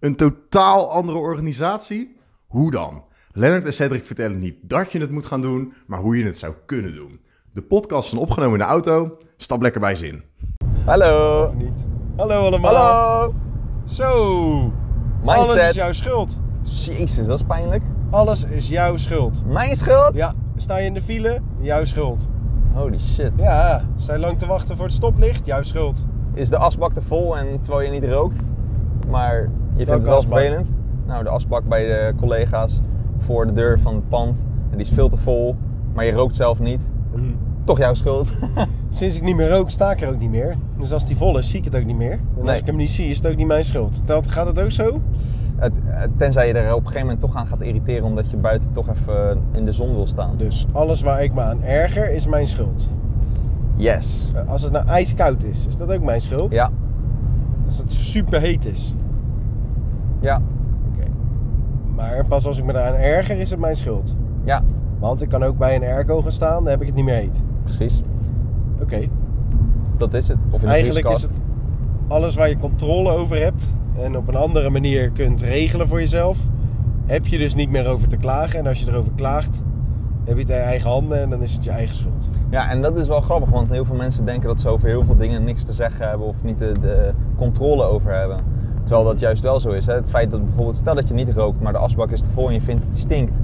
Een totaal andere organisatie? Hoe dan? Lennart en Cedric vertellen niet dat je het moet gaan doen, maar hoe je het zou kunnen doen. De podcast is opgenomen in de auto. Stap lekker bij zin. Hallo. Of niet? Hallo allemaal. Hallo. Zo. Alles Mindset. is jouw schuld. Jezus, dat is pijnlijk. Alles is jouw schuld. Mijn schuld? Ja, sta je in de file? Jouw schuld. Holy shit. Ja, sta je lang te wachten voor het stoplicht? Jouw schuld. Is de asbak te vol en terwijl je niet rookt? Maar vindt het wel asbak? vervelend? Nou, de asbak bij de collega's voor de deur van het pand. En die is veel te vol, maar je rookt zelf niet. Toch jouw schuld. Sinds ik niet meer rook, sta ik er ook niet meer. Dus als die vol is, zie ik het ook niet meer. En Nee. als ik hem niet zie, is het ook niet mijn schuld. Telt, gaat het ook zo? Het, tenzij je er op een gegeven moment toch aan gaat irriteren omdat je buiten toch even in de zon wil staan. Dus alles waar ik me aan erger, is mijn schuld. Yes. Als het nou ijskoud is, is dat ook mijn schuld? Ja. Als het super heet is. Ja. Oké. Maar pas als ik me eraan erger, is het mijn schuld. Ja. Want ik kan ook bij een airco gaan staan, dan heb ik het niet meer heet. Precies. Oké. Dat is het. Of in de Eigenlijk is het alles waar je controle over hebt en op een andere manier kunt regelen voor jezelf, heb je dus niet meer over te klagen. En als je erover klaagt, heb je het in eigen handen en dan is het je eigen schuld. Ja, en dat is wel grappig, want heel veel mensen denken dat ze over heel veel dingen niks te zeggen hebben of niet de, de controle over hebben. Terwijl dat juist wel zo is. Hè? Het feit dat bijvoorbeeld, stel dat je niet rookt, maar de asbak is te vol en je vindt dat die stinkt.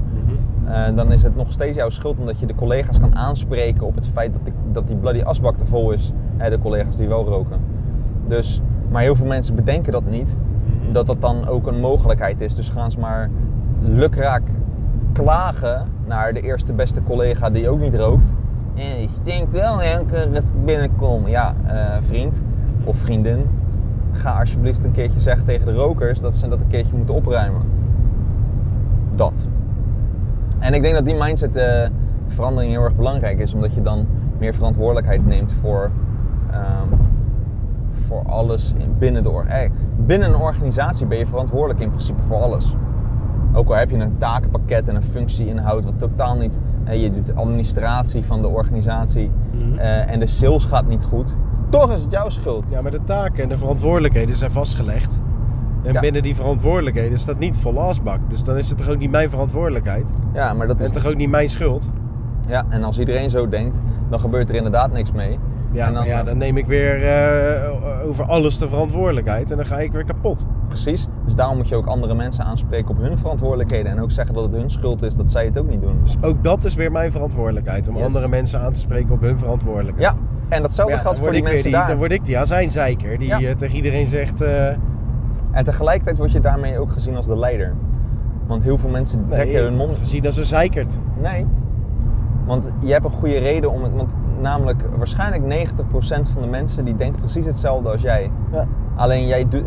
eh, dan is het nog steeds jouw schuld omdat je de collega's kan aanspreken op het feit dat die, dat die bloody asbak te vol is. Hè, de collega's die wel roken. Dus, maar heel veel mensen bedenken dat niet, dat dat dan ook een mogelijkheid is. Dus gaan ze maar lukraak klagen naar de eerste beste collega die ook niet rookt. En die stinkt wel hè, als ik binnenkom. Ja, eh, vriend of vriendin, ga alsjeblieft een keertje zeggen tegen de rokers dat ze dat een keertje moeten opruimen. Dat. En ik denk dat die mindset eh, verandering heel erg belangrijk is, omdat je dan meer verantwoordelijkheid neemt voor, ehm, voor alles in- binnen de or- eh, Binnen een organisatie ben je verantwoordelijk in principe voor alles. Ook al heb je een takenpakket en een functieinhoud wat totaal niet. eh, je doet de administratie van de organisatie Mhm. en de sales gaat niet goed. Toch is het jouw schuld. Ja, maar de taken en de verantwoordelijkheden zijn vastgelegd. En Ja. binnen die verantwoordelijkheden staat niet volle asbak. Dus dan is het toch ook niet mijn verantwoordelijkheid. Ja, maar dat is. En toch ook niet mijn schuld. Ja, en als iedereen zo denkt, dan gebeurt er inderdaad niks mee. Ja, En dan, ja, dan neem ik weer eh, over alles de verantwoordelijkheid en dan ga ik weer kapot. Precies. Dus daarom moet je ook andere mensen aanspreken op hun verantwoordelijkheden. En ook zeggen dat het hun schuld is dat zij het ook niet doen. Dus ook dat is weer mijn verantwoordelijkheid. Om Yes. andere mensen aan te spreken op hun verantwoordelijkheid. Ja, en datzelfde ja, geldt voor die mensen die, daar. Dan word ik die azijnzeiker die Ja. eh, tegen iedereen zegt... eh, En tegelijkertijd word je daarmee ook gezien als de leider. Want heel veel mensen trekken nee, hun mond. gezien als een zeikert. Nee. Want je hebt een goede reden om het. Want namelijk, waarschijnlijk 90% van de mensen die denkt precies hetzelfde als jij. Ja. Alleen jij, eh,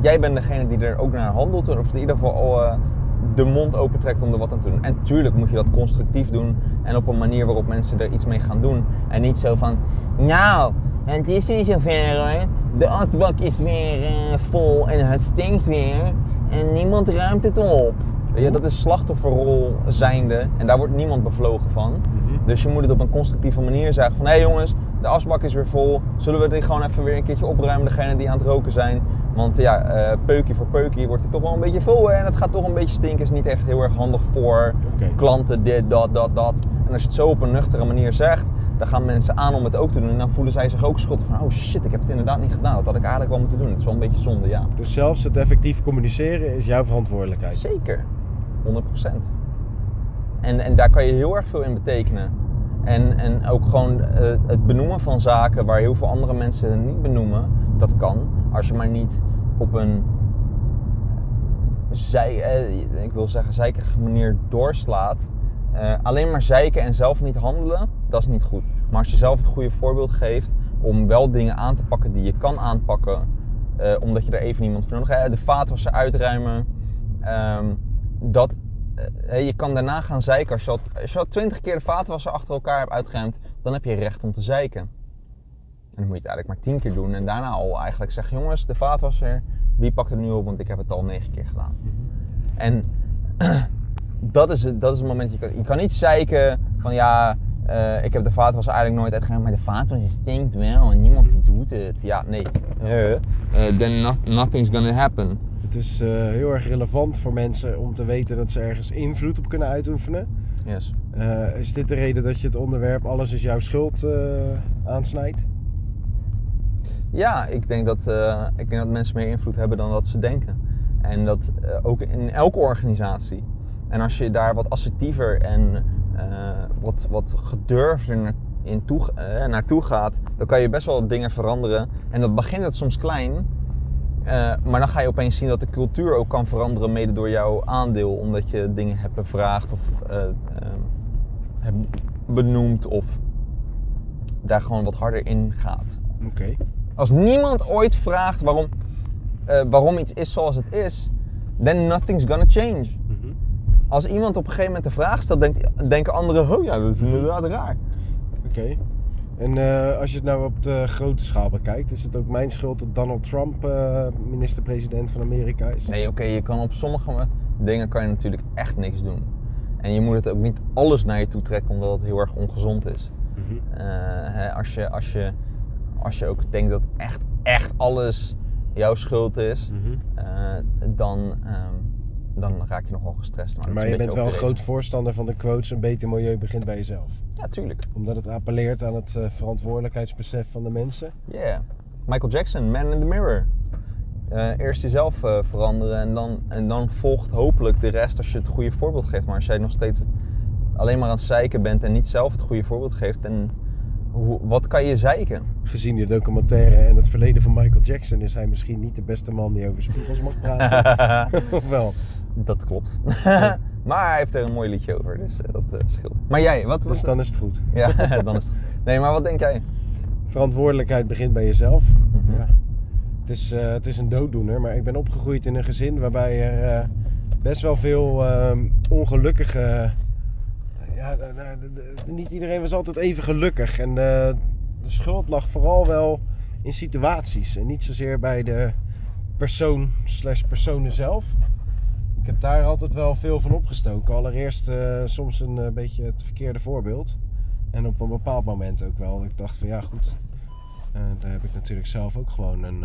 jij bent degene die er ook naar handelt. Of in ieder geval de mond opentrekt om er wat aan te doen. En tuurlijk moet je dat constructief doen. En op een manier waarop mensen er iets mee gaan doen. En niet zo van. Nou, het is weer zover hoor. De asbak is weer eh, vol en het stinkt weer. En niemand ruimt het op. Je, dat is slachtofferrol zijnde. En daar wordt niemand bevlogen van. Dus je moet het op een constructieve manier zeggen van... Hé hey jongens, de asbak is weer vol. Zullen we dit gewoon even weer een keertje opruimen, degene die aan het roken zijn? Want ja, eh peukje voor peukje wordt het toch wel een beetje vol. hè, En het gaat toch een beetje stinken. Is niet echt heel erg handig voor klanten, dit, dat, dat, dat. En als je het zo op een nuchtere manier zegt... Dan gaan mensen aan om het ook te doen. En dan voelen zij zich ook schuldig van... Oh shit, ik heb het inderdaad niet gedaan. Dat had ik eigenlijk wel moeten doen. Het is wel een beetje zonde, ja. Dus zelfs het effectief communiceren is jouw verantwoordelijkheid. Zeker, 100%. En, en daar kan je heel erg veel in betekenen. En, en ook gewoon eh, het benoemen van zaken waar heel veel andere mensen niet benoemen, dat kan. Als je maar niet op een, zij, eh, ik wil zeggen, zeikerige manier doorslaat. Eh, alleen maar zeiken en zelf niet handelen, dat is niet goed. Maar als je zelf het goede voorbeeld geeft om wel dingen aan te pakken die je kan aanpakken, eh, omdat je er even iemand voor nodig hebt. De vaatwasser uitruimen. ehm, dat, eh, je kan daarna gaan zeiken. Als je, al, als je al twintig keer de vaatwasser achter elkaar hebt uitgeruimd, dan heb je recht om te zeiken. En dan moet je het eigenlijk maar tien keer doen. En daarna al eigenlijk zeggen, jongens, de vaatwasser, wie pakt er nu op? Want ik heb het al negen keer gedaan. En dat is, het, dat is het moment, je kan, je kan niet zeiken van ja, eh, ik heb de vaatwasser eigenlijk nooit uitgeruimd, maar de vaatwasser stinkt wel en niemand die doet het. Ja, nee, eh, then no- nothing's gonna happen. Het is eh, heel erg relevant voor mensen om te weten dat ze ergens invloed op kunnen uitoefenen. Yes. Is dit de reden dat je het onderwerp alles is jouw schuld aansnijdt? Ja, ik denk, dat, ik denk dat mensen meer invloed hebben dan dat ze denken. En dat ook in elke organisatie. En als je daar wat assertiever en eh, wat, wat gedurfder in toe, eh, naartoe gaat, dan kan je best wel dingen veranderen. En dat begint het soms klein, eh, maar dan ga je opeens zien dat de cultuur ook kan veranderen, mede door jouw aandeel, omdat je dingen hebt bevraagd of hebt benoemd of daar gewoon wat harder in gaat. Oké. Als niemand ooit vraagt waarom, waarom iets is zoals het is, then nothing's gonna change. Als iemand op een gegeven moment de vraag stelt, denkt, denken anderen, oh ja, dat is inderdaad raar. Oké. En eh, als je het nou op de grote schaal bekijkt, is het ook mijn schuld dat Donald Trump eh, minister-president van Amerika is? Nee, oké, je kan op sommige dingen kan je natuurlijk echt niks doen. En je moet het ook niet alles naar je toe trekken, omdat het heel erg ongezond is. Mhm. Eh, hè, als, je, als, je, als je ook denkt dat echt, echt alles jouw schuld is, Mhm. dan, ehm, dan raak je nogal gestrest. Maar een je bent wel een groot voorstander van de quotes: een beter milieu begint bij jezelf. Ja, tuurlijk. Omdat het appelleert aan het eh, verantwoordelijkheidsbesef van de mensen. Yeah. Michael Jackson, Man in the Mirror. Eh, eerst jezelf eh, veranderen en dan, en dan volgt hopelijk de rest als je het goede voorbeeld geeft. Maar als jij nog steeds alleen maar aan het zeiken bent en niet zelf het goede voorbeeld geeft, dan hoe, wat kan je zeiken? Gezien de documentaire en het verleden van Michael Jackson is hij misschien niet de beste man die over spiegels mag praten. of wel? dat klopt. maar hij heeft er een mooi liedje over, dus eh, dat eh, scheelt. Maar jij, wat was Dus dan is het goed. Ja, dan is het goed. Nee, maar wat denk jij? Verantwoordelijkheid begint bij jezelf. Mhm. Ja. Het, is, eh, het is een dooddoener, maar ik ben opgegroeid in een gezin waarbij er best wel veel ehm, ongelukkige. Ja, niet iedereen was altijd even gelukkig. En eh, de schuld lag vooral wel in situaties en niet zozeer bij de persoon slash personen zelf. Ik heb daar altijd wel veel van opgestoken. Allereerst eh, soms een eh, beetje het verkeerde voorbeeld. En op een bepaald moment ook wel. Ik dacht van ja goed, daar heb ik natuurlijk zelf ook gewoon een,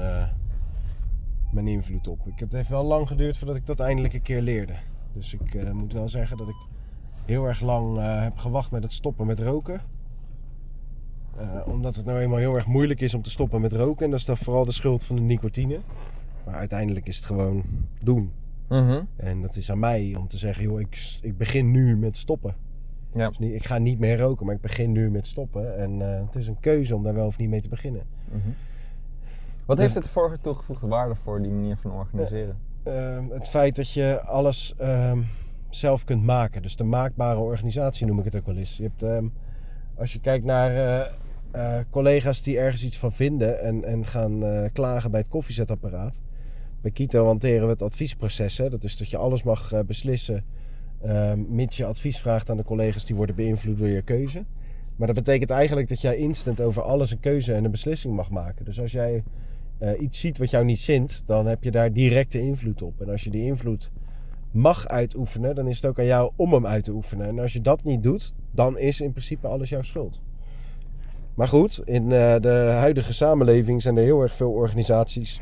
mijn invloed op. Ik, het heeft wel lang geduurd voordat ik dat eindelijk een keer leerde. Dus ik moet wel zeggen dat ik heel erg lang eh, heb gewacht met het stoppen met roken. Eh, omdat het nou eenmaal heel erg moeilijk is om te stoppen met roken. En dat is dan vooral de schuld van de nicotine. Maar uiteindelijk is het gewoon doen. Mhm. En dat is aan mij om te zeggen, joh, ik, ik begin nu met stoppen. Ja. Dus niet, ik ga niet meer roken, maar ik begin nu met stoppen. En eh, het is een keuze om daar wel of niet mee te beginnen. Mhm. Wat heeft het voor toegevoegde waarde voor die manier van organiseren? Ehm, het feit dat je alles ehm, zelf kunt maken. Dus de maakbare organisatie noem ik het ook wel eens. Je hebt, ehm, als je kijkt naar eh, eh, collega's die ergens iets van vinden en, en gaan eh, klagen bij het koffiezetapparaat. Bij Kito hanteren we het adviesproces. Hè? Dat is dat je alles mag beslissen ehm, mits je advies vraagt aan de collega's die worden beïnvloed door je keuze. Maar dat betekent eigenlijk dat jij instant over alles een keuze en een beslissing mag maken. Dus als jij iets ziet wat jou niet zint, dan heb je daar directe invloed op. En als je die invloed mag uitoefenen, dan is het ook aan jou om hem uit te oefenen. En als je dat niet doet, dan is in principe alles jouw schuld. Maar goed, in eh, de huidige samenleving zijn er heel erg veel organisaties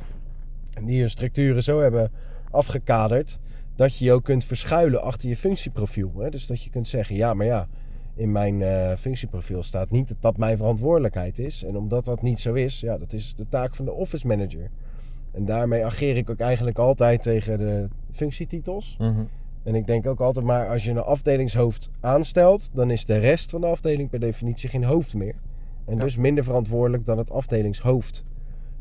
die hun structuren zo hebben afgekaderd dat je je ook kunt verschuilen achter je functieprofiel. Dus dat je kunt zeggen, ja, maar ja, in mijn eh, functieprofiel staat niet dat dat mijn verantwoordelijkheid is. En omdat dat niet zo is, ja, dat is de taak van de office manager. En daarmee ageer ik ook eigenlijk altijd tegen de functietitels. Mhm. En ik denk ook altijd maar, als je een afdelingshoofd aanstelt, dan is de rest van de afdeling per definitie geen hoofd meer. En Ja. dus minder verantwoordelijk dan het afdelingshoofd.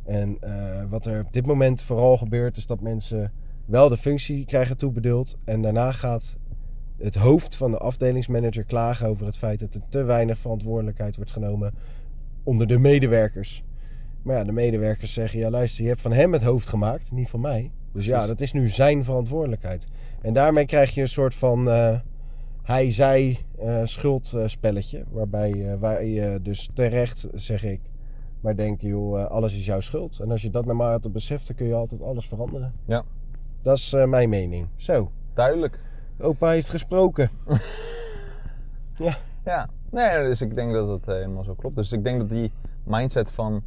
En eh, wat er op dit moment vooral gebeurt, is dat mensen wel de functie krijgen toebedeeld. En daarna gaat het hoofd van de afdelingsmanager klagen over het feit dat er te weinig verantwoordelijkheid wordt genomen onder de medewerkers. Maar ja, de medewerkers zeggen, ja luister, je hebt van hem het hoofd gemaakt, niet van mij. Dus ja, Precies. dat is nu zijn verantwoordelijkheid. En daarmee krijg je een soort van eh, hij-zij eh, schuldspelletje. waarbij eh, waar je dus terecht, zeg ik, maar denk, joh, eh, alles is jouw schuld. En als je dat nou maar altijd beseft, dan kun je altijd alles veranderen. Ja. Dat is mijn mening. Zo, Duidelijk. opa heeft gesproken. Ja, nee, dus ik denk dat eh, helemaal zo klopt. Dus ik denk dat die mindset van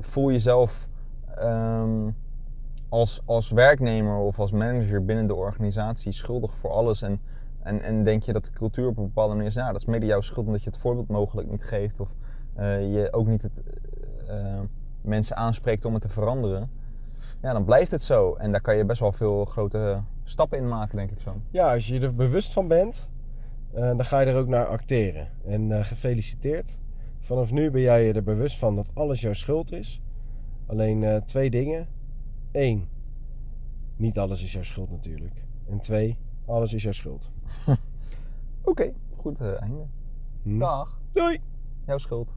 voel jezelf ehm, als, als werknemer of als manager binnen de organisatie schuldig voor alles. En, en, en denk je dat de cultuur op een bepaalde manier is, nou, dat is mede jouw schuld omdat je het voorbeeld mogelijk niet geeft. Of eh, je ook niet het, eh, mensen aanspreekt om het te veranderen. Ja, dan blijft het zo. En daar kan je best wel veel grote stappen in maken, denk ik zo. Ja, als je er bewust van bent, eh, dan ga je er ook naar acteren. En eh, gefeliciteerd. Vanaf nu ben jij je er bewust van dat alles jouw schuld is. Alleen eh, twee dingen. Eén, niet alles is jouw schuld natuurlijk. En twee, alles is jouw schuld. Oké, goed eh, einde. Hm? Dag. Doei! Jouw schuld.